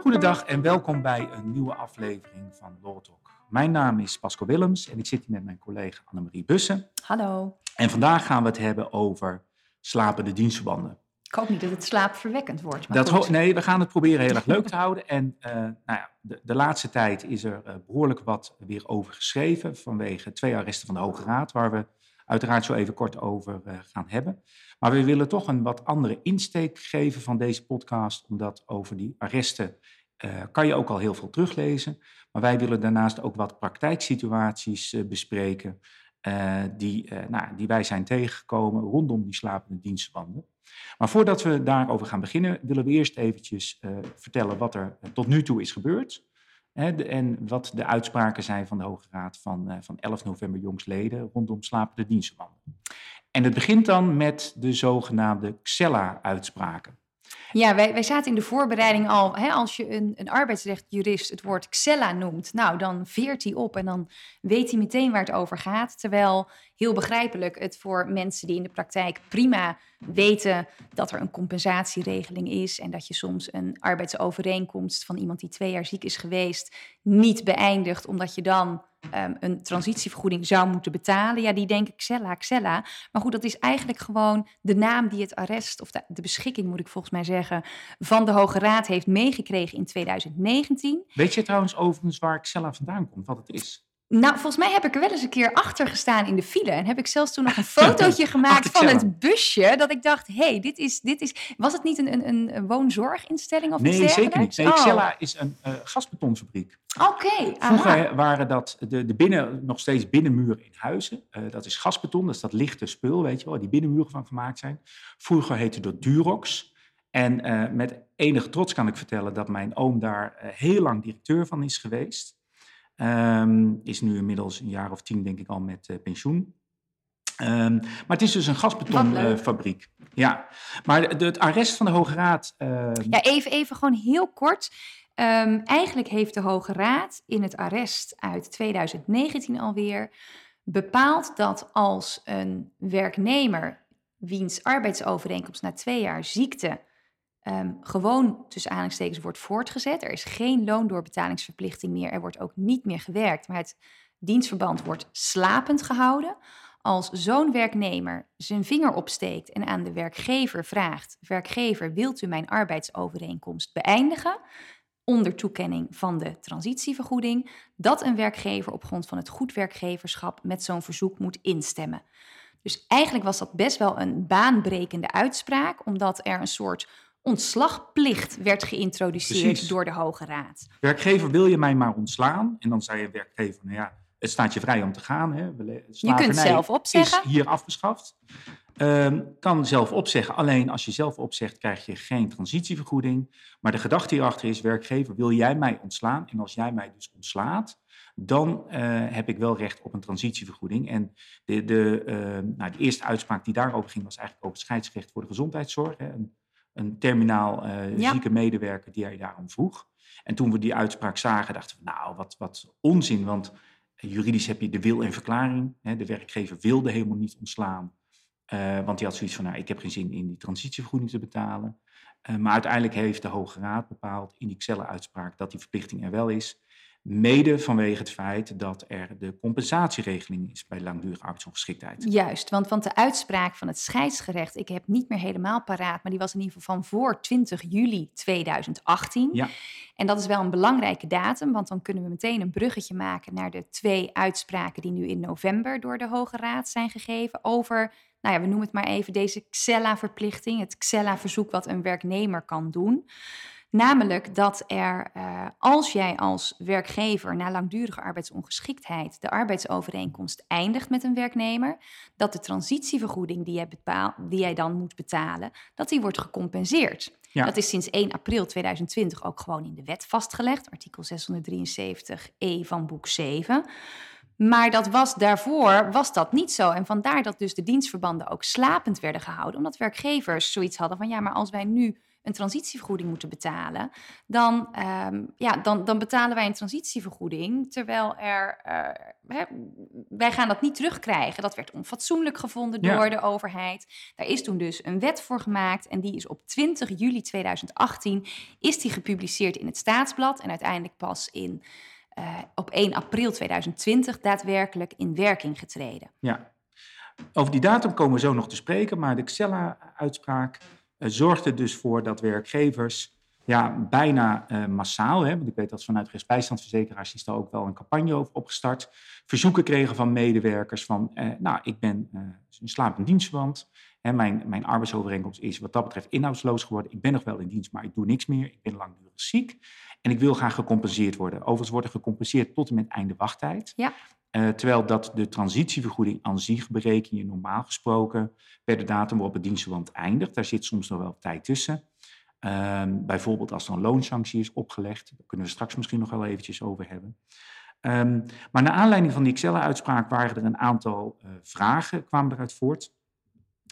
Goedendag en welkom bij een nieuwe aflevering van Law Talk. Mijn naam is Pasco Willems en ik zit hier met mijn collega Annemarie Bussen. Hallo. En vandaag gaan we het hebben over slapende dienstverbanden. Ik hoop niet dat het slaapverwekkend wordt. Maar Dat nee, we gaan het proberen heel erg leuk te houden. En eh, nou ja, de, de laatste tijd is er eh, behoorlijk wat weer over geschreven vanwege twee arresten van de Hoge Raad, waar we uiteraard zo even kort over eh, gaan hebben. Maar we willen toch een wat andere insteek geven van deze podcast, omdat over die arresten eh, kan je ook al heel veel teruglezen. Maar wij willen daarnaast ook wat praktijksituaties eh, bespreken die, nou, die wij zijn tegengekomen rondom die slapende dienstverbanden. Maar voordat we daarover gaan beginnen, willen we eerst eventjes vertellen wat er tot nu toe is gebeurd. En wat de uitspraken zijn van de Hoge Raad van, eh, van 11 november jongstleden rondom slapende dienstverbanden. En het begint dan met de zogenaamde Xella-uitspraken. Ja, wij, wij zaten in de voorbereiding al. Hè, als je een, een arbeidsrechtjurist het woord Xella noemt, nou dan veert hij op en dan weet hij meteen waar het over gaat. Terwijl heel begrijpelijk het voor mensen die in de praktijk prima weten dat er een compensatieregeling is en dat je soms een arbeidsovereenkomst van iemand die twee jaar ziek is geweest niet beëindigt, omdat je dan ehm, een transitievergoeding zou moeten betalen. Ja, die denken Xella, Xella. Maar goed, dat is eigenlijk gewoon de naam die het arrest, of de, de beschikking moet ik volgens mij zeggen, van de Hoge Raad heeft meegekregen in 2019. Weet je trouwens overigens waar Xella vandaan komt, wat het is? Nou, volgens mij heb ik er wel eens een keer achter gestaan in de file. En heb ik zelfs toen nog een fotootje gemaakt van het busje. Dat ik dacht, hé, hey, dit, is, dit is... Was het niet een, een, een- woonzorginstelling of iets Nee, zeker niet. Nee, Oh, Xella is een eh, gasbetonfabriek. Oké. Vroeger waren dat de, de binnen, nog steeds binnenmuren in huizen. Eh, dat is gasbeton, dat is dat lichte spul, weet je wel, waar die binnenmuren van gemaakt zijn. Vroeger heette dat Durox. En eh, met enige trots kan ik vertellen dat mijn oom daar heel lang directeur van is geweest. Ehm, is nu inmiddels een jaar of tien, denk ik, al met eh, pensioen. Ehm, maar het is dus een gasbetonfabriek. ja, maar de- het arrest van de Hoge Raad. ehm, Ja, even, even gewoon heel kort. Eigenlijk heeft de Hoge Raad in het arrest uit 2019 alweer bepaald dat als een werknemer wiens arbeidsovereenkomst na twee jaar ziekte ehm, gewoon tussen aanhalingstekens wordt voortgezet, er is geen loondoorbetalingsverplichting meer, er wordt ook niet meer gewerkt, maar het dienstverband wordt slapend gehouden. Als zo'n werknemer zijn vinger opsteekt en aan de werkgever vraagt: Werkgever, wilt u mijn arbeidsovereenkomst beëindigen? Onder toekenning van de transitievergoeding, dat een werkgever op grond van het goed werkgeverschap met zo'n verzoek moet instemmen. Dus eigenlijk was dat best wel een baanbrekende uitspraak, omdat er een soort ontslagplicht werd geïntroduceerd Precies. door de Hoge Raad. Werkgever, wil je mij maar ontslaan? En dan zei je werkgever, nou ja, het staat je vrij om te gaan. Hè. Je kunt zelf opzeggen. is hier afgeschaft. Ehm, kan zelf opzeggen. Alleen als je zelf opzegt, krijg je geen transitievergoeding. Maar de gedachte hierachter is, werkgever, wil jij mij ontslaan? En als jij mij dus ontslaat, dan eh, heb ik wel recht op een transitievergoeding. En de, de, ehm, nou, de eerste uitspraak die daarover ging, was eigenlijk over het scheidsrecht voor de gezondheidszorg. Hè. Een, een terminaal eh, Ja. zieke medewerker die hij daarom vroeg. En toen we die uitspraak zagen, dachten we, nou, wat, wat onzin. Want juridisch heb je de wil en verklaring. Hè, de werkgever wilde helemaal niet ontslaan. eh, want die had zoiets van, nou, ik heb geen zin in die transitievergoeding te betalen. Eh, maar uiteindelijk heeft de Hoge Raad bepaald in die Xelle-uitspraak dat die verplichting er wel is. Mede vanwege het feit dat er de compensatieregeling is bij langdurige arbeidsongeschiktheid. Juist, want, want de uitspraak van het scheidsgerecht, ik heb niet meer helemaal paraat, maar die was in ieder geval van voor 20 juli 2018. Ja. En dat is wel een belangrijke datum, want dan kunnen we meteen een bruggetje maken naar de twee uitspraken die nu in november door de Hoge Raad zijn gegeven over, nou ja, we noemen het maar even deze Xella-verplichting, het Xella-verzoek wat een werknemer kan doen. Namelijk dat er, eh, als jij als werkgever na langdurige arbeidsongeschiktheid de arbeidsovereenkomst eindigt met een werknemer, dat de transitievergoeding die jij, bepaal, die jij dan moet betalen, dat die wordt gecompenseerd. Ja. Dat is sinds 1 april 2020 ook gewoon in de wet vastgelegd, artikel 673e van boek 7. Maar dat was daarvoor was dat niet zo. En vandaar dat dus de dienstverbanden ook slapend werden gehouden. Omdat werkgevers zoiets hadden van ja, maar als wij nu een transitievergoeding moeten betalen, dan, um, ja, dan, dan betalen wij een transitievergoeding. Terwijl er, uh, hè, wij gaan dat niet terugkrijgen. Dat werd onfatsoenlijk gevonden door de overheid. Daar is toen dus een wet voor gemaakt. En die is op 20 juli 2018 is die gepubliceerd in het Staatsblad. En uiteindelijk pas in, uh, op 1 april 2020 daadwerkelijk in werking getreden. Ja, over die datum komen we zo nog te spreken. Maar de Xella-uitspraak zorgde dus voor dat werkgevers ja, bijna uh, massaal, hè, want ik weet dat vanuit rechtsbijstandsverzekeraars is daar ook wel een campagne over opgestart, verzoeken kregen van medewerkers van, uh, nou, ik ben uh, een slapend dienstverband, hè, mijn, mijn arbeidsovereenkomst is wat dat betreft inhoudsloos geworden, ik ben nog wel in dienst, maar ik doe niks meer, ik ben langdurig ziek en ik wil graag gecompenseerd worden. Overigens wordt er gecompenseerd tot en met einde wachttijd. Ja. Uh, terwijl dat de transitievergoeding aan zich normaal gesproken per de datum waarop het dienstverband eindigt. Daar zit soms nog wel tijd tussen. Uh, bijvoorbeeld als er een loonsanctie is opgelegd. Daar kunnen we straks misschien nog wel eventjes over hebben. Um, maar naar aanleiding van die Excel-uitspraak waren er een aantal uh, vragen, kwamen eruit voort.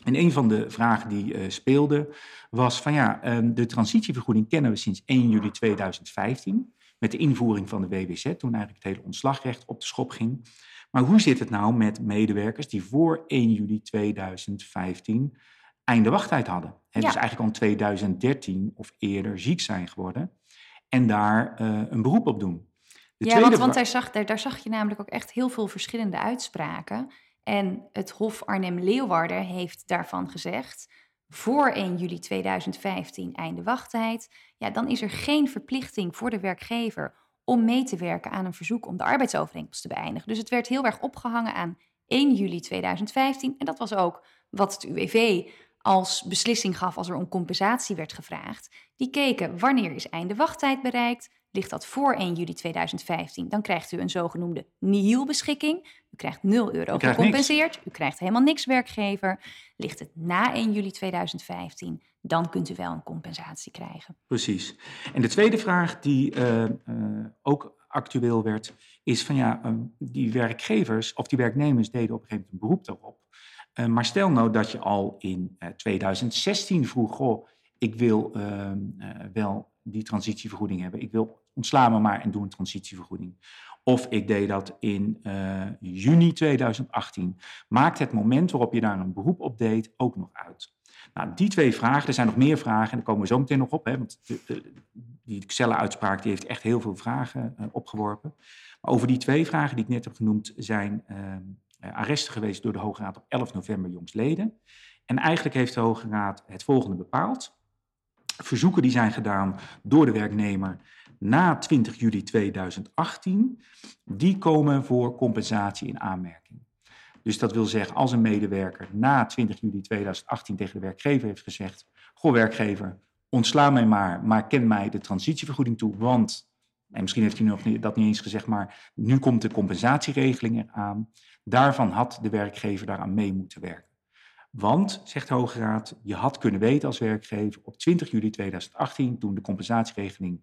En een van de vragen die uh, speelde was van ja, um, de transitievergoeding kennen we sinds 1 juli 2015 met de invoering van de WWZ, toen eigenlijk het hele ontslagrecht op de schop ging. Maar hoe zit het nou met medewerkers die voor 1 juli 2015 einde wachttijd hadden? He, ja. Dus eigenlijk al in 2013 of eerder ziek zijn geworden en daar uh, een beroep op doen. De ja, want, want daar, zag, daar, daar zag je namelijk ook echt heel veel verschillende uitspraken. En het Hof Arnhem-Leeuwarden heeft daarvan gezegd voor 1 juli 2015 einde wachttijd, ja, dan is er geen verplichting voor de werkgever om mee te werken aan een verzoek om de arbeidsovereenkomst te beëindigen. Dus het werd heel erg opgehangen aan 1 juli 2015 en dat was ook wat het UWV als beslissing gaf als er om compensatie werd gevraagd. Die keken wanneer is einde wachttijd bereikt, Ligt dat voor 1 juli 2015, dan krijgt u een zogenoemde nihilbeschikking. U krijgt 0 euro gecompenseerd. U krijgt helemaal niks werkgever. Ligt het na 1 juli 2015, dan kunt u wel een compensatie krijgen. Precies. En de tweede vraag die uh, uh, ook actueel werd, is van ja, uh, die werkgevers of die werknemers deden op een gegeven moment een beroep daarop. maar stel nou dat je al in 2016 vroeg, goh, ik wil ehm, wel die transitievergoeding hebben. Ik wil ontsla me maar en doe een transitievergoeding. Of ik deed dat in uh, juni 2018. Maakt het moment waarop je daar een beroep op deed ook nog uit? Nou, die twee vragen, er zijn nog meer vragen en daar komen we zo meteen nog op. Hè, want die Xella-uitspraak heeft echt heel veel vragen uh, opgeworpen. Maar over die twee vragen die ik net heb genoemd zijn uh, arresten geweest door de Hoge Raad op 11 november jongsleden. En eigenlijk heeft de Hoge Raad het volgende bepaald. Verzoeken die zijn gedaan door de werknemer na 20 juli 2018, die komen voor compensatie in aanmerking. Dus dat wil zeggen, als een medewerker na 20 juli 2018 tegen de werkgever heeft gezegd: Goh, werkgever, ontsla mij maar, maar ken mij de transitievergoeding toe, want. En misschien heeft hij nog niet, dat niet eens gezegd, maar nu komt de compensatieregeling eraan. Daarvan had de werkgever daaraan mee moeten werken. Want, zegt de Hoge Raad, je had kunnen weten als werkgever op 20 juli 2018, toen de compensatieregeling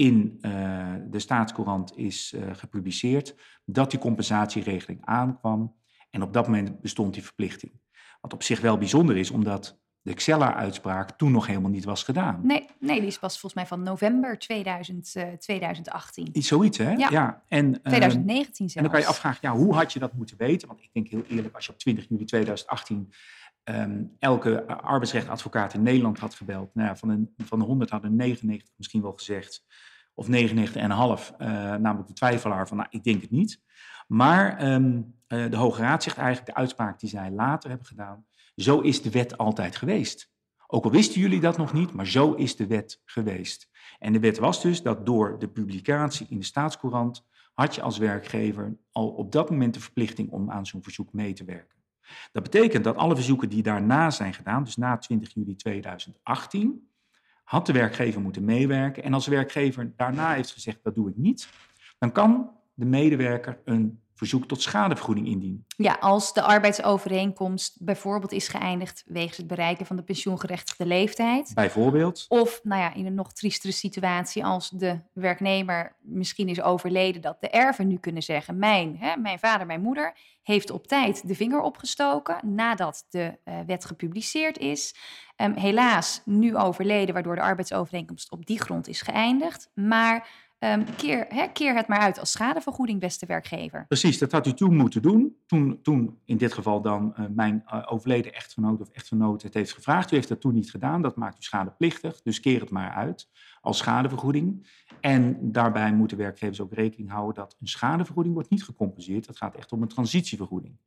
in uh, de staatscourant is uh, gepubliceerd, dat die compensatieregeling aankwam. En op dat moment bestond die verplichting. Wat op zich wel bijzonder is, omdat de Xella-uitspraak toen nog helemaal niet was gedaan. Nee, nee die is pas volgens mij van november 2000, uh, 2018. Iets zoiets, hè? Ja, ja. En, 2019 zelfs. En dan kan je afvragen, ja, hoe had je dat moeten weten? Want ik denk heel eerlijk, als je op 20 juli 2018 um, elke arbeidsrechtadvocaat in Nederland had gebeld. Nou ja, van, een, van de 100 hadden 99 misschien wel gezegd, of 99,5, uh, namelijk de twijfelaar van, nou, ik denk het niet. Maar um, uh, de Hoge Raad zegt eigenlijk de uitspraak die zij later hebben gedaan, zo is de wet altijd geweest. Ook al wisten jullie dat nog niet, maar zo is de wet geweest. En de wet was dus dat door de publicatie in de staatscourant had je als werkgever al op dat moment de verplichting om aan zo'n verzoek mee te werken. Dat betekent dat alle verzoeken die daarna zijn gedaan, dus na 20 juli 2018, had de werkgever moeten meewerken. En als de werkgever daarna heeft gezegd dat doe ik niet, dan kan de medewerker een verzoek tot schadevergoeding indienen. Ja, als de arbeidsovereenkomst bijvoorbeeld is geëindigd wegens het bereiken van de pensioengerechtigde leeftijd. Bijvoorbeeld. Of nou ja, in een nog triestere situatie als de werknemer misschien is overleden, dat de erven nu kunnen zeggen: Mijn, hè, mijn vader, mijn moeder heeft op tijd de vinger opgestoken nadat de uh, wet gepubliceerd is. Um, helaas nu overleden, waardoor de arbeidsovereenkomst op die grond is geëindigd. Maar Um, keer, keer het maar uit als schadevergoeding, beste werkgever. Precies, dat had u toen moeten doen. Toen, toen in dit geval dan uh, mijn uh, overleden echtgenoot of echtgenoot het heeft gevraagd. U heeft dat toen niet gedaan, dat maakt u schadeplichtig. Dus keer het maar uit als schadevergoeding. En daarbij moeten werkgevers ook rekening houden dat een schadevergoeding wordt niet gecompenseerd. Het gaat echt om een transitievergoeding.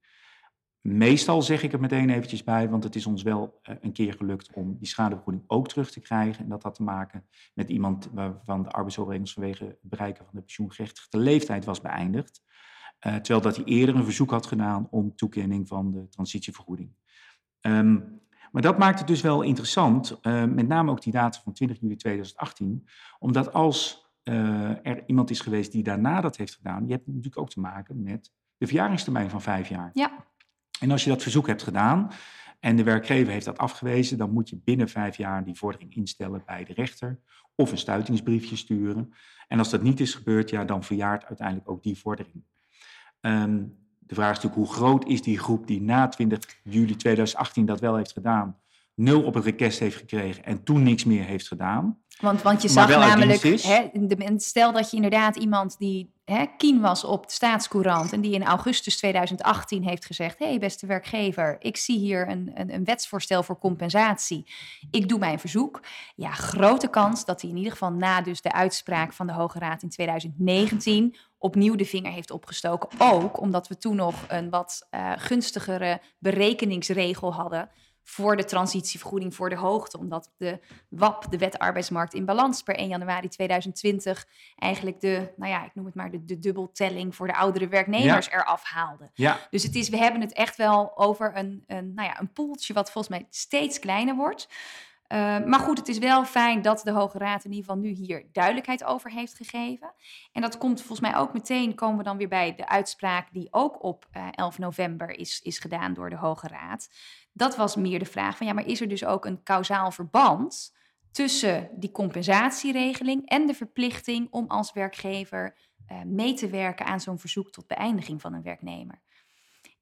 Meestal zeg ik er meteen eventjes bij, want het is ons wel uh, een keer gelukt om die schadevergoeding ook terug te krijgen. En dat had te maken met iemand waarvan de arbeidsovereenkomst vanwege het bereiken van de pensioengerechtigde leeftijd was beëindigd. Uh, terwijl dat hij eerder een verzoek had gedaan om toekenning van de transitievergoeding. Um, maar dat maakt het dus wel interessant, uh, met name ook die data van 20 juli 2018, omdat als er iemand is geweest die daarna dat heeft gedaan, je hebt natuurlijk ook te maken met de verjaringstermijn van vijf jaar. Ja. En als je dat verzoek hebt gedaan en de werkgever heeft dat afgewezen, dan moet je binnen vijf jaar die vordering instellen bij de rechter of een stuitingsbriefje sturen. En als dat niet is gebeurd, ja, dan verjaart uiteindelijk ook die vordering. Um, de vraag is natuurlijk hoe groot is die groep die na 20 juli 2018 dat wel heeft gedaan, nul op het request heeft gekregen en toen niks meer heeft gedaan. Want, want je zag namelijk, hè, de, stel dat je inderdaad iemand die hè, kien was op de staatscourant en die in augustus 2018 heeft gezegd: Hé, hey, beste werkgever, ik zie hier een, een, een, wetsvoorstel voor compensatie. Ik doe mijn verzoek. Ja, grote kans dat hij in ieder geval na dus de uitspraak van de Hoge Raad in 2019 opnieuw de vinger heeft opgestoken. Ook omdat we toen nog een wat uh, gunstigere berekeningsregel hadden voor de transitievergoeding voor de hoogte. Omdat de WAP, de Wet Arbeidsmarkt in Balans, per 1 januari 2020 eigenlijk de, nou ja, ik noem het maar de, de dubbeltelling voor de oudere werknemers ja. eraf haalde. Ja. Dus het is, we hebben het echt wel over een, een, nou ja, een poeltje wat volgens mij steeds kleiner wordt. Uh, maar goed, het is wel fijn dat de Hoge Raad in ieder geval nu hier duidelijkheid over heeft gegeven. En dat komt volgens mij ook meteen, komen we dan weer bij de uitspraak die ook op uh, 11 november is, is gedaan door de Hoge Raad. Dat was meer de vraag van ja, maar is er dus ook een kausaal verband tussen die compensatieregeling en de verplichting om als werkgever uh, mee te werken aan zo'n verzoek tot beëindiging van een werknemer?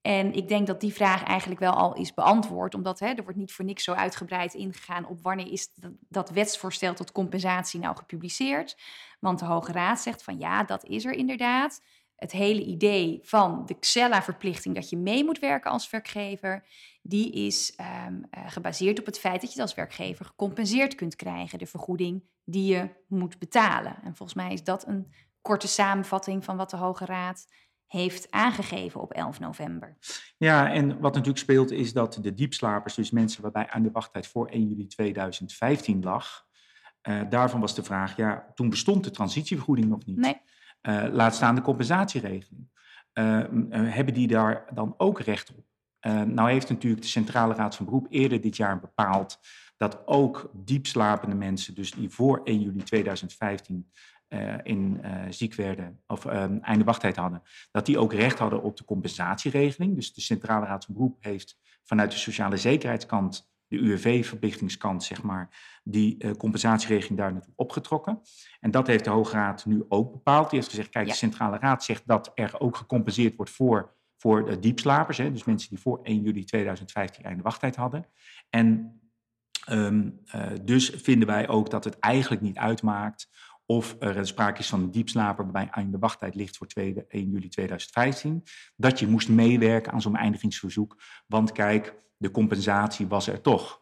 En ik denk dat die vraag eigenlijk wel al is beantwoord, omdat hè, er wordt niet voor niks zo uitgebreid ingegaan op wanneer is dat, dat wetsvoorstel tot compensatie nou gepubliceerd. Want de Hoge Raad zegt van ja, dat is er inderdaad. Het hele idee van de Xella-verplichting dat je mee moet werken als werkgever, die is um, uh, gebaseerd op het feit dat je als werkgever gecompenseerd kunt krijgen, de vergoeding die je moet betalen. En volgens mij is dat een korte samenvatting van wat de Hoge Raad heeft aangegeven op 11 november. Ja, en wat natuurlijk speelt is dat de diepslapers, dus mensen waarbij aan de wachttijd voor 1 juli 2015 lag, uh, daarvan was de vraag, ja, toen bestond de transitievergoeding nog niet. Nee. Uh, laat staan de compensatieregeling. Uh, hebben die daar dan ook recht op? nou heeft natuurlijk de Centrale Raad van Beroep eerder dit jaar bepaald dat ook diepslapende mensen, dus die voor 1 juli 2015 uh, in uh, ziek werden of um, einde wachttijd hadden, dat die ook recht hadden op de compensatieregeling. Dus de Centrale Raad van Beroep heeft vanuit de sociale zekerheidskant, de UWV-verplichtingskant, zeg maar, die uh, compensatieregeling daar naartoe opgetrokken. En dat heeft de Hoge Raad nu ook bepaald. Die heeft gezegd, kijk, ja. de Centrale Raad zegt dat er ook gecompenseerd wordt voor, voor de diepslapers, hè, dus mensen die voor 1 juli 2015 einde wachttijd hadden. En um, dus vinden wij ook dat het eigenlijk niet uitmaakt of er sprake is van een diepslaper waarbij aan de wachttijd ligt voor 2, 1 juli 2015, dat je moest meewerken aan zo'n eindigingsverzoek. Want kijk, de compensatie was er toch.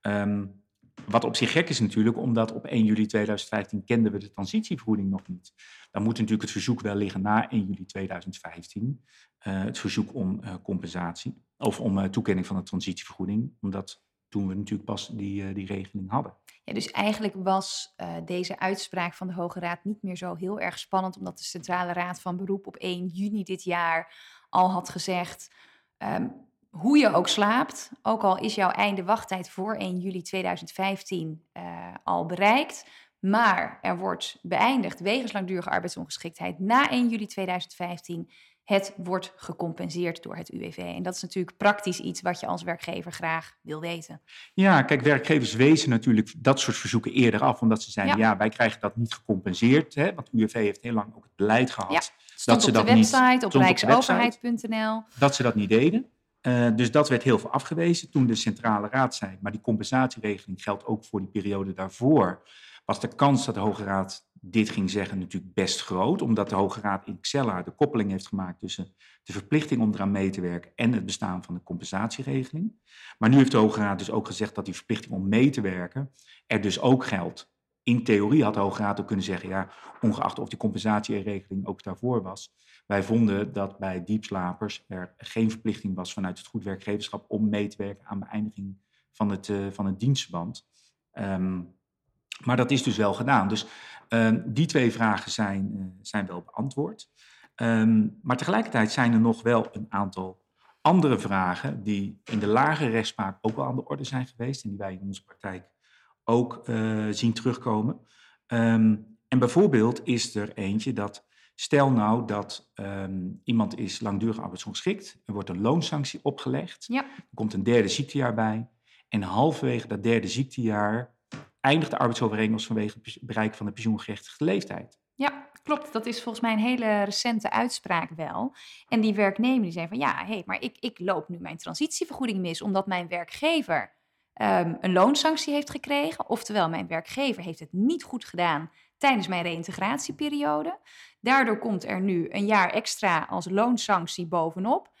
Um, wat op zich gek is natuurlijk, omdat op 1 juli 2015 kenden we de transitievergoeding nog niet. Dan moet natuurlijk het verzoek wel liggen na 1 juli 2015. Uh, het verzoek om uh, compensatie of om uh, toekenning van de transitievergoeding, omdat toen we natuurlijk pas die, die regeling hadden. Ja, dus eigenlijk was uh, deze uitspraak van de Hoge Raad niet meer zo heel erg spannend, omdat de Centrale Raad van Beroep op 1 juni dit jaar al had gezegd. Um, hoe je ook slaapt, ook al is jouw einde wachttijd voor 1 juli 2015 uh, al bereikt, maar er wordt beëindigd wegens langdurige arbeidsongeschiktheid na 1 juli 2015, het wordt gecompenseerd door het UWV. En dat is natuurlijk praktisch iets wat je als werkgever graag wil weten. Ja, kijk, werkgevers wezen natuurlijk dat soort verzoeken eerder af, omdat ze zeiden, ja, wij krijgen dat niet gecompenseerd. Hè, want UWV heeft heel lang ook het beleid gehad. Ja, dat ze op dat de website, niet, op rijksoverheid.nl. Dat ze dat niet deden. Uh, dus dat werd heel veel afgewezen. Toen de Centrale Raad zei, maar die compensatieregeling geldt ook voor die periode daarvoor, was de kans dat de Hoge Raad dit ging zeggen natuurlijk best groot, omdat de Hoge Raad in Xella de koppeling heeft gemaakt tussen de verplichting om eraan mee te werken en het bestaan van de compensatieregeling. Maar nu heeft de Hoge Raad dus ook gezegd dat die verplichting om mee te werken er dus ook geldt. In theorie had de Hoge Raad ook kunnen zeggen, ja, ongeacht of die compensatieregeling ook daarvoor was, wij vonden dat bij diepslapers er geen verplichting was vanuit het goed werkgeverschap om mee te werken aan beëindiging van het, uh, van het dienstverband. Um, maar dat is dus wel gedaan. Dus Ehm, die twee vragen zijn, uh, zijn wel beantwoord. Um, maar tegelijkertijd zijn er nog wel een aantal andere vragen die in de lagere rechtspraak ook wel aan de orde zijn geweest en die wij in onze praktijk ook uh, zien terugkomen. Um, en bijvoorbeeld is er eentje dat, stel nou dat iemand is langdurig arbeidsongeschikt, er wordt een loonsanctie opgelegd, ja. er komt een derde ziektejaar bij en halverwege dat derde ziektejaar eindigt de arbeidsovereenkomst vanwege het bereiken van de pensioengerechtigde leeftijd. Ja, klopt. Dat is volgens mij een hele recente uitspraak wel. En die werknemer die zei van ja, hé, hey, maar ik, ik loop nu mijn transitievergoeding mis omdat mijn werkgever ehm, een loonsanctie heeft gekregen. Oftewel, mijn werkgever heeft het niet goed gedaan tijdens mijn reïntegratieperiode. Daardoor komt er nu een jaar extra als loonsanctie bovenop.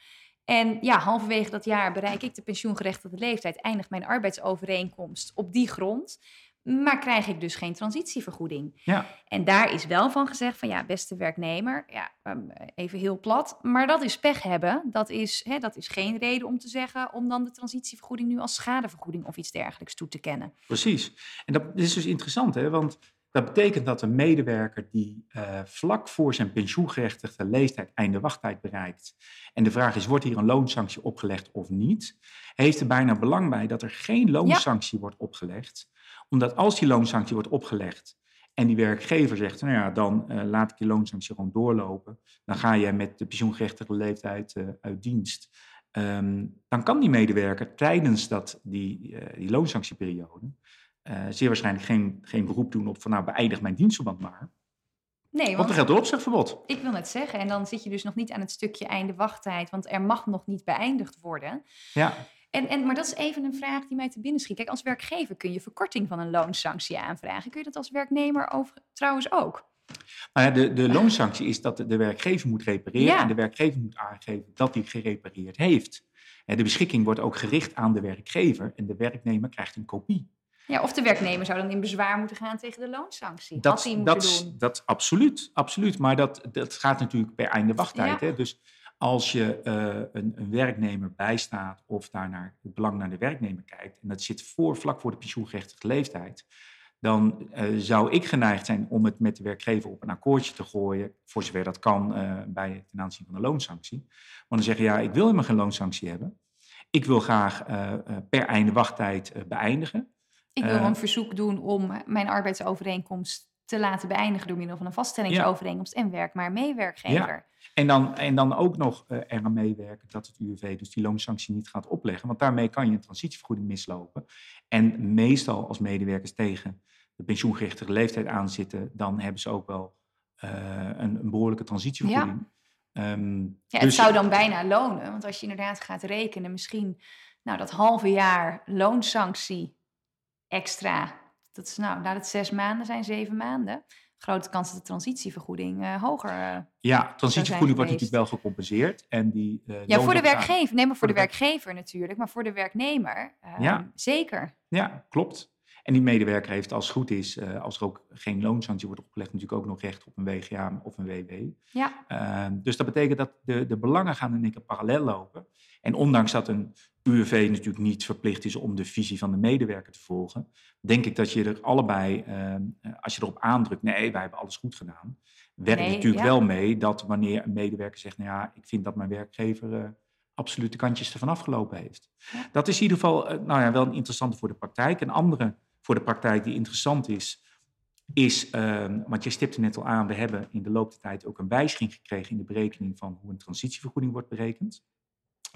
En ja, halverwege dat jaar bereik ik de pensioengerechtigde leeftijd, eindigt mijn arbeidsovereenkomst op die grond. Maar krijg ik dus geen transitievergoeding. Ja. En daar is wel van gezegd van ja, beste werknemer, ja, ehm, even heel plat, maar dat is pech hebben. Dat is, hè, dat is geen reden om te zeggen om dan de transitievergoeding nu als schadevergoeding of iets dergelijks toe te kennen. Precies. En dat is dus interessant, hè? want dat betekent dat een medewerker die uh, vlak voor zijn pensioengerechtigde leeftijd einde wachttijd bereikt, en de vraag is, wordt hier een loonsanctie opgelegd of niet, heeft er bijna belang bij dat er geen loonsanctie wordt opgelegd omdat als die loonsanctie wordt opgelegd en die werkgever zegt, nou ja, dan uh, laat ik die loonsanctie gewoon doorlopen, dan ga je met de pensioengerechtigde leeftijd uh, uit dienst. Um, dan kan die medewerker tijdens dat, die, uh, die loonsanctieperiode zeer waarschijnlijk geen, geen beroep doen op van nou beëindig mijn dienstverband maar. Nee, want, want er geldt een opzegverbod. Ik wil net zeggen, en dan zit je dus nog niet aan het stukje einde wachttijd, want er mag nog niet beëindigd worden. Ja. En, en, maar dat is even een vraag die mij te binnen schiet. Kijk, als werkgever kun je verkorting van een loonsanctie aanvragen. Kun je dat als werknemer over, trouwens ook? Nou ja, de, de loonsanctie is dat de werkgever moet repareren en de werkgever moet aangeven dat hij gerepareerd heeft. De beschikking wordt ook gericht aan de werkgever en de werknemer krijgt een kopie. Ja, of de werknemer zou dan in bezwaar moeten gaan tegen de loonsanctie. Dat, dat, doen. dat absoluut, absoluut. Maar dat, dat gaat natuurlijk per einde wachttijd. Hè? Dus als je uh, een, een, werknemer bijstaat of daar naar het belang naar de werknemer kijkt, en dat zit voor, vlak voor de pensioengerechtigde leeftijd, dan uh, zou ik geneigd zijn om het met de werkgever op een akkoordje te gooien, voor zover dat kan uh, bij ten aanzien van de loonsanctie. Want dan zeggen ja, ik wil helemaal geen loonsanctie hebben. Ik wil graag per einde wachttijd beëindigen. Ik wil een verzoek doen om mijn arbeidsovereenkomst te laten beëindigen door middel van een vaststellingsovereenkomst en werk maar mee werkgever. Ja. En, dan, en dan ook nog uh, eraan meewerken dat het UWV dus die loonsanctie niet gaat opleggen. Want daarmee kan je een transitievergoeding mislopen. En meestal als medewerkers tegen de pensioengerichte leeftijd aanzitten, dan hebben ze ook wel uh, een, een, behoorlijke transitievergoeding. Ja. Um, ja, het dus, zou dan bijna lonen. Want als je inderdaad gaat rekenen, misschien nou, dat halve jaar loonsanctie extra dat is nou, het zes maanden zijn, zeven maanden. Grote kans dat de transitievergoeding uh, hoger uh, Ja, transitievergoeding wordt natuurlijk wel gecompenseerd. En die, uh, ja, voor de werkgever. Nee, maar voor, de, werkgever natuurlijk. Maar voor de werknemer ja. zeker. Ja, klopt. En die medewerker heeft als het goed is, als er ook geen loonsanctie wordt opgelegd, natuurlijk ook nog recht op een WGA of een WW. Ja. Ehm, dus dat betekent dat de, de belangen gaan in één keer parallel lopen. En ondanks dat een UWV natuurlijk niet verplicht is om de visie van de medewerker te volgen, denk ik dat je er allebei, ehm, als je erop aandrukt, nee, wij hebben alles goed gedaan, werkt nee, natuurlijk wel mee dat wanneer een medewerker zegt, nou ja, ik vind dat mijn werkgever uh, absoluut de kantjes ervan afgelopen heeft. Dat is in ieder geval uh, nou ja, wel een interessante voor de praktijk. Een andere voor de praktijk die interessant is, is, um, want je stipte net al aan, we hebben in de loop der tijd ook een wijziging gekregen in de berekening van hoe een transitievergoeding wordt berekend.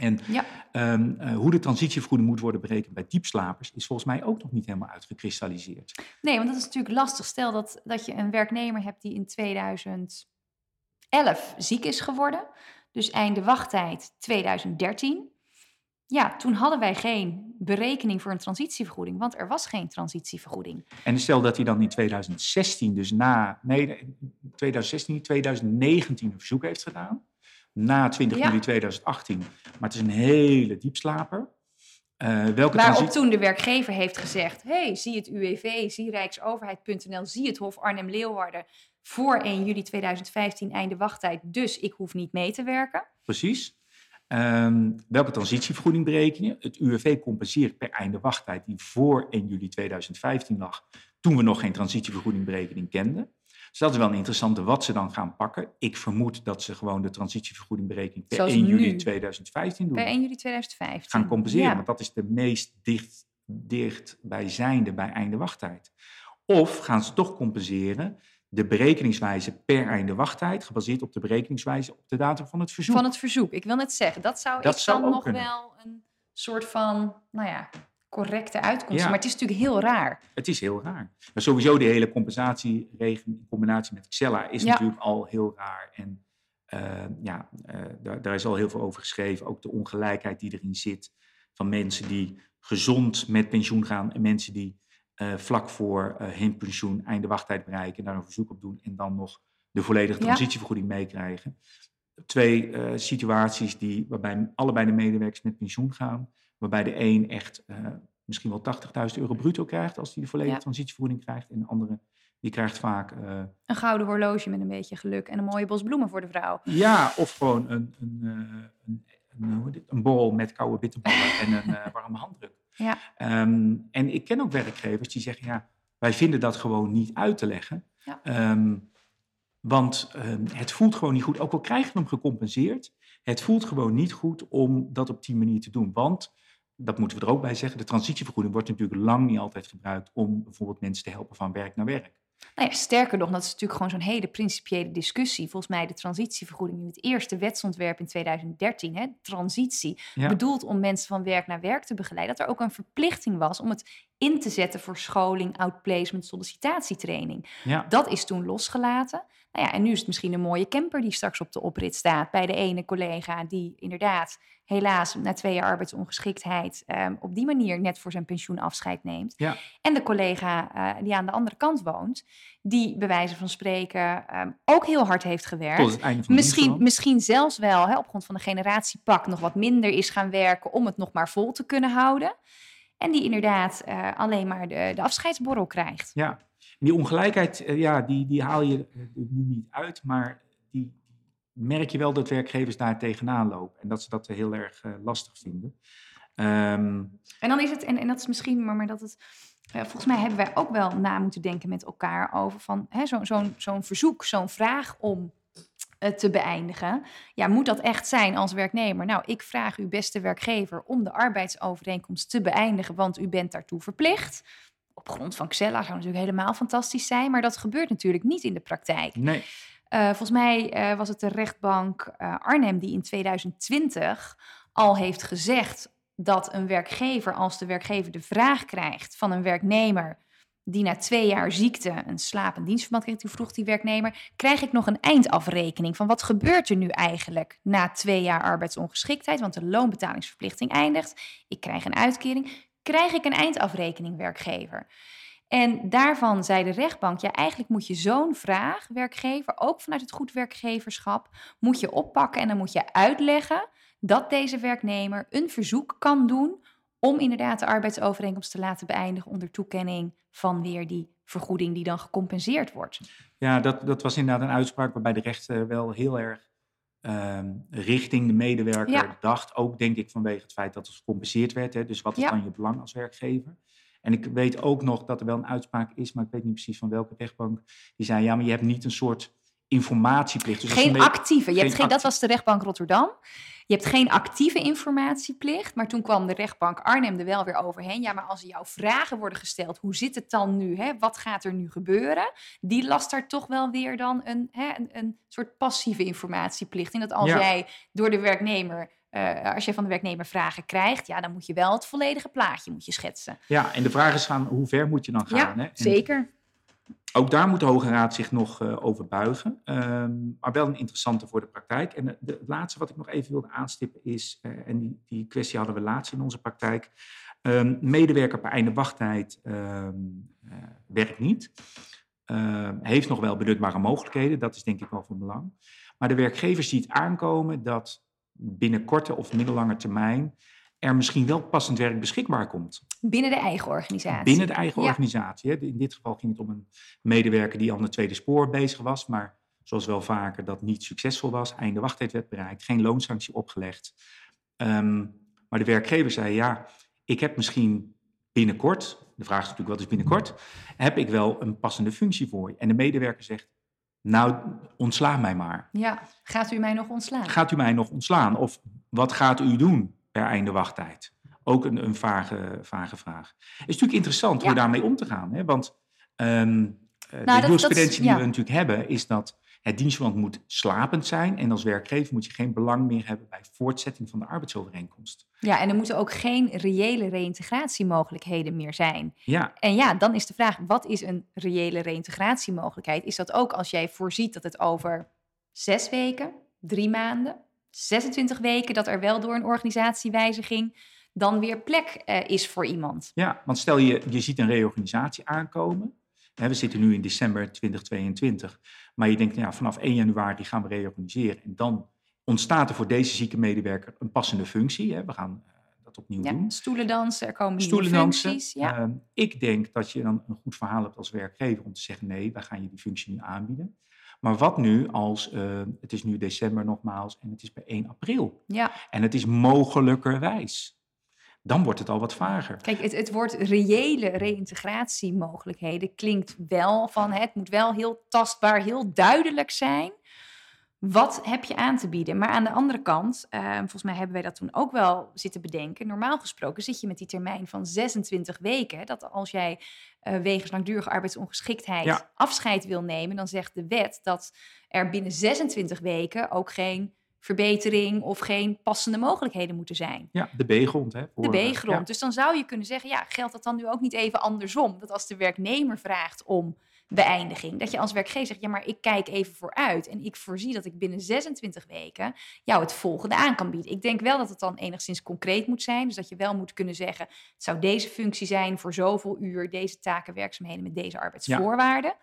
En Ja. ehm, eh, hoe de transitievergoeding moet worden berekend bij diepslapers is volgens mij ook nog niet helemaal uitgekristalliseerd. Nee, want dat is natuurlijk lastig. Stel dat, dat je een werknemer hebt die in 2011 ziek is geworden. Dus einde wachttijd 2013. Ja, toen hadden wij geen berekening voor een transitievergoeding, want er was geen transitievergoeding. En stel dat hij dan in 2016, dus na, nee, 2016, 2019 een verzoek heeft gedaan. Na 20 Ja. juli 2018. Maar het is een hele diepslaper. Eh welke Waarop toen de werkgever heeft gezegd: hey, zie het UWV, zie Rijksoverheid.nl, zie het Hof Arnhem-Leeuwarden voor 1 juli 2015 einde wachttijd, dus ik hoef niet mee te werken. Precies. Ehm, welke transitievergoeding bereken je? Het UWV compenseert per einde wachttijd die voor 1 juli 2015 lag, toen we nog geen transitievergoedingberekening kenden. Dus dat is wel een interessante wat ze dan gaan pakken. Ik vermoed dat ze gewoon de transitievergoedingberekening per Zoals 1 juli nu. 2015 doen. Per 1 juli 2015. gaan compenseren, Ja. want dat is de meest dicht, dichtbijzijnde bij einde wachttijd. Of gaan ze toch compenseren de berekeningswijze per einde wachttijd, gebaseerd op de berekeningswijze op de datum van het verzoek. Van het verzoek. Ik wil net zeggen, dat zou Dat ik zou dan nog kunnen. wel een soort van, nou ja, correcte uitkomst. Ja. Maar het is natuurlijk heel raar. Het is heel raar. Maar sowieso de hele compensatieregeling in combinatie met Xella is Ja. natuurlijk al heel raar. En eh, ja, eh, daar, daar is al heel veel over geschreven. Ook de ongelijkheid die erin zit van mensen die gezond met pensioen gaan en mensen die eh, vlak voor hun pensioen einde wachttijd bereiken, daar een verzoek op doen en dan nog de volledige Ja. transitievergoeding meekrijgen. Twee situaties die, waarbij allebei de medewerkers met pensioen gaan, waarbij de een echt eh, misschien wel 80.000 euro bruto krijgt als hij de volledige Ja. transitievergoeding krijgt. En de andere die krijgt vaak eh, Een gouden horloge met een beetje geluk en een mooie bos bloemen voor de vrouw. ja, of gewoon een, een, eh, een, een, een borrel met koude bitterballen en een warme handdruk. Ja. Ehm, en ik ken ook werkgevers die zeggen, ja, wij vinden dat gewoon niet uit te leggen. Ja. Ehm, want ehm, het voelt gewoon niet goed, ook al krijg je hem gecompenseerd, het voelt gewoon niet goed om dat op die manier te doen. Want, dat moeten we er ook bij zeggen, de transitievergoeding wordt natuurlijk lang niet altijd gebruikt om bijvoorbeeld mensen te helpen van werk naar werk. Nou ja, sterker nog, dat is natuurlijk gewoon zo'n hele principiële discussie. Volgens mij de transitievergoeding in het eerste wetsontwerp in 2013, hè, transitie, Ja. bedoeld om mensen van werk naar werk te begeleiden, dat er ook een verplichting was om het in te zetten voor scholing, outplacement, sollicitatietraining. Ja. Dat is toen losgelaten. Nou ja, en nu is het misschien een mooie camper die straks op de oprit staat bij de ene collega die inderdaad helaas na twee jaar arbeidsongeschiktheid ehm, op die manier net voor zijn pensioen afscheid neemt. Ja. En de collega eh, die aan de andere kant woont, die bij wijze van spreken ehm, ook heel hard heeft gewerkt. Tot het einde van de Misschien, misschien zelfs wel hè, op grond van de generatiepak nog wat minder is gaan werken om het nog maar vol te kunnen houden. En die inderdaad eh, alleen maar de, de afscheidsborrel krijgt. Ja, die ongelijkheid, eh, ja, die, die haal je eh, nu niet uit, maar die, merk je wel dat werkgevers daar tegenaan lopen en dat ze dat heel erg eh, lastig vinden. Ehm, En dan is het, en, en dat is misschien, maar, maar dat het. volgens mij hebben wij ook wel na moeten denken met elkaar over van hè, zo- zo'n zo'n verzoek, zo'n vraag om eh, te beëindigen. Ja, moet dat echt zijn als werknemer? Nou, ik vraag u, beste werkgever, om de arbeidsovereenkomst te beëindigen, want u bent daartoe verplicht. Op grond van Xella zou natuurlijk helemaal fantastisch zijn, maar dat gebeurt natuurlijk niet in de praktijk. nee, Eh, volgens mij eh, was het de rechtbank eh, Arnhem die in 2020 al heeft gezegd dat een werkgever, als de werkgever de vraag krijgt van een werknemer die na twee jaar ziekte een slapend dienstverband kreeg, toen vroeg die werknemer, krijg ik nog een eindafrekening van wat gebeurt er nu eigenlijk na twee jaar arbeidsongeschiktheid, want de loonbetalingsverplichting eindigt, ik krijg een uitkering, krijg ik een eindafrekening werkgever? En daarvan zei de rechtbank, ja, eigenlijk moet je zo'n vraag, werkgever, ook vanuit het goed werkgeverschap, moet je oppakken en dan moet je uitleggen dat deze werknemer een verzoek kan doen om inderdaad de arbeidsovereenkomst te laten beëindigen onder toekenning van weer die vergoeding die dan gecompenseerd wordt. ja, dat, dat was inderdaad een uitspraak waarbij de rechter wel heel erg ehm, richting de medewerker Ja. dacht. Ook denk ik vanwege het feit dat het gecompenseerd werd. Hè, dus wat is Ja. dan je belang als werkgever? En ik weet ook nog dat er wel een uitspraak is, maar ik weet niet precies van welke rechtbank. Die zei, ja, maar je hebt niet een soort informatieplicht. Dus geen actieve. Je hebt geen, dat was de rechtbank Rotterdam. Je hebt geen actieve informatieplicht, maar toen kwam de rechtbank Arnhem er wel weer overheen. Ja, maar als jouw vragen worden gesteld, hoe zit het dan nu? Hè? Wat gaat er nu gebeuren? Die last daar toch wel weer dan een, hè, een, een soort passieve informatieplicht. En dat als jij door de werknemer uh, als je van de werknemer vragen krijgt, ja, dan moet je wel het volledige plaatje moet je schetsen. Ja, en de vraag is van hoe ver moet je dan gaan? Ja, hè? zeker. Ook daar moet de Hoge Raad zich nog uh, over buigen. Ehm, maar wel een interessante voor de praktijk. En de, het laatste wat ik nog even wilde aanstippen is, uh, en die, die kwestie hadden we laatst in onze praktijk. Um, medewerker per einde wachttijd uh, werkt niet. heeft nog wel benutbare mogelijkheden, dat is denk ik wel van belang. Maar de werkgever ziet aankomen dat binnen korte of middellange termijn er misschien wel passend werk beschikbaar komt. Binnen de eigen organisatie. Binnen de eigen organisatie. In dit geval ging het om een medewerker die aan het tweede spoor bezig was, maar zoals wel vaker dat niet succesvol was. Einde wachttijd werd bereikt, geen loonsanctie opgelegd. Um, maar de werkgever zei, ja, ik heb misschien binnenkort, de vraag is natuurlijk wat is binnenkort, heb ik wel een passende functie voor je. En de medewerker zegt, nou, ontsla mij maar. Ja, gaat u mij nog ontslaan? Gaat u mij nog ontslaan? Of wat gaat u doen per einde wachttijd? Ook een, een vage, vage vraag. Het is natuurlijk interessant hoe daarmee om te gaan. Hè? Want um, nou, de jurisprudentie die we natuurlijk hebben, is dat het dienstverband moet slapend zijn. En als werkgever moet je geen belang meer hebben bij voortzetting van de arbeidsovereenkomst. Ja, en er moeten ook geen reële reïntegratiemogelijkheden meer zijn. Ja. En ja, dan is de vraag, wat is een reële reïntegratiemogelijkheid? Is dat ook als jij voorziet dat het over zes weken, drie maanden, 26 weken, dat er wel door een organisatiewijziging dan weer plek uh, is voor iemand? Ja, want stel je, je ziet een reorganisatie aankomen. We zitten nu in december 2022. Maar je denkt, ja, vanaf 1 januari gaan we reorganiseren. En dan ontstaat er voor deze zieke medewerker een passende functie. Hè. We gaan uh, dat opnieuw ja, doen. Stoelendansen, er komen nieuwe functies. Ja. Uh, ik denk dat je dan een goed verhaal hebt als werkgever om te zeggen, nee, wij gaan je die functie nu aanbieden. Maar wat nu als, uh, het is nu december nogmaals en het is bij 1 april. Ja. En het is mogelijkerwijs dan wordt het al wat vager. Kijk, het, het woord reële reïntegratiemogelijkheden klinkt wel van het moet wel heel tastbaar, heel duidelijk zijn. Wat heb je aan te bieden? Maar aan de andere kant, uh, volgens mij hebben wij dat toen ook wel zitten bedenken. Normaal gesproken zit je met die termijn van 26 weken. Dat als jij uh, wegens langdurige arbeidsongeschiktheid afscheid wil nemen, dan zegt de wet dat er binnen 26 weken ook geen verbetering of geen passende mogelijkheden moeten zijn. Ja, de B-grond. Hè, voor, de B-grond. Dus dan zou je kunnen zeggen, ja, geldt dat dan nu ook niet even andersom? Dat als de werknemer vraagt om beëindiging, dat je als werkgever zegt, ja, maar ik kijk even vooruit en ik voorzie dat ik binnen 26 weken jou het volgende aan kan bieden. Ik denk wel dat het dan enigszins concreet moet zijn, dus dat je wel moet kunnen zeggen, het zou deze functie zijn voor zoveel uur, deze taken, werkzaamheden met deze arbeidsvoorwaarden.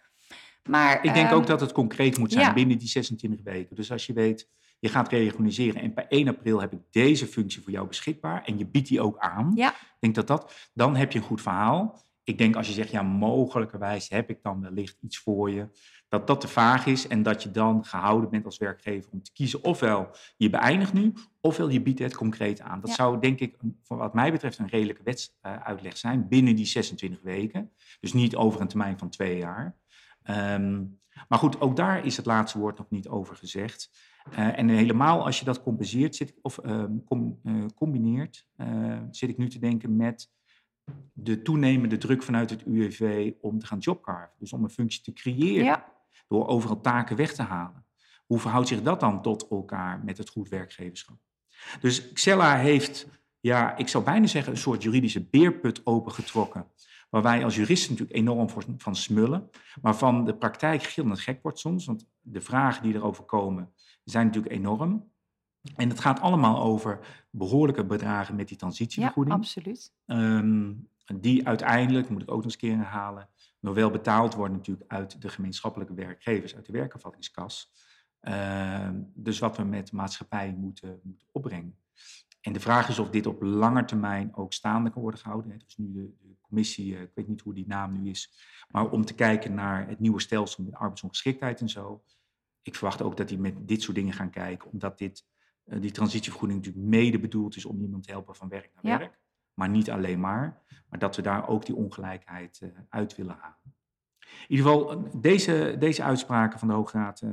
Maar, ik denk ook ehm, dat het concreet moet zijn binnen die 26 weken. Dus als je weet, je gaat reorganiseren en per 1 april heb ik deze functie voor jou beschikbaar en je biedt die ook aan. Ja. Ik denk dat dat, dan heb je een goed verhaal. Ik denk als je zegt, ja, mogelijkerwijs heb ik dan wellicht iets voor je, dat dat te vaag is en dat je dan gehouden bent als werkgever om te kiezen ofwel je beëindigt nu, ofwel je biedt het concreet aan. Dat zou denk ik, voor wat mij betreft, een redelijke wetsuitleg zijn binnen die 26 weken. Dus niet over een termijn van twee jaar. Um, maar goed, ook daar is het laatste woord nog niet over gezegd. Uh, en helemaal als je dat compenseert, zit, of uh, com, uh, combineert, zit ik nu te denken met de toenemende druk vanuit het UWV om te gaan jobcarven. Dus om een functie te creëren, ja. door overal taken weg te halen. Hoe verhoudt zich dat dan tot elkaar met het goed werkgeverschap? Dus Xella heeft, ja, ik zou bijna zeggen, een soort juridische beerput opengetrokken Waar wij als juristen natuurlijk enorm van smullen. Maar van de praktijk gillend gek wordt soms. Want de vragen die erover komen zijn natuurlijk enorm. En het gaat allemaal over behoorlijke bedragen met die transitievergoeding. Ja, absoluut. Um, die uiteindelijk, moet ik ook nog eens een keer herhalen, nog wel betaald worden natuurlijk uit de gemeenschappelijke werkgevers, uit de werkervattingskas. Uh, dus wat we met maatschappij moeten, moeten opbrengen. En de vraag is of dit op lange termijn ook staande kan worden gehouden. Er is nu de, de commissie, eh, ik weet niet hoe die naam nu is, maar om te kijken naar het nieuwe stelsel met arbeidsongeschiktheid en zo. Ik verwacht ook dat die met dit soort dingen gaan kijken, omdat dit, die transitievergoeding natuurlijk mede bedoeld is om iemand te helpen van werk naar werk. Maar niet alleen maar, maar dat we daar ook die ongelijkheid uh, uit willen halen. In ieder geval, deze, deze uitspraken van de Hoge Raad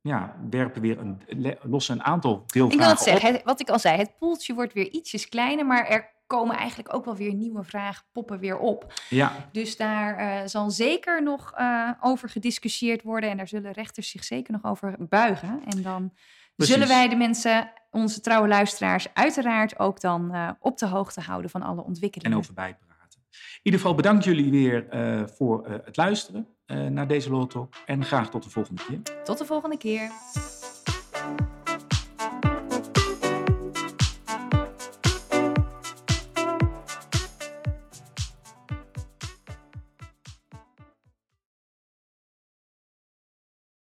ja, werpen weer een, lossen een aantal Ik wil deelvragen het zeggen, het- wat ik al zei, het poeltje wordt weer ietsjes kleiner, maar er komen eigenlijk ook wel weer nieuwe vragen, poppen weer op. Ja, Dus daar eh, zal zeker nog eh, over gediscussieerd worden en daar zullen rechters zich zeker nog over buigen. En dan Precies. zullen wij de mensen, onze trouwe luisteraars, uiteraard ook dan eh, op de hoogte houden van alle ontwikkelingen. en over bijpraten. In ieder geval bedankt jullie weer eh, voor eh, het luisteren naar deze Law Talk. En graag tot de volgende keer. Tot de volgende keer.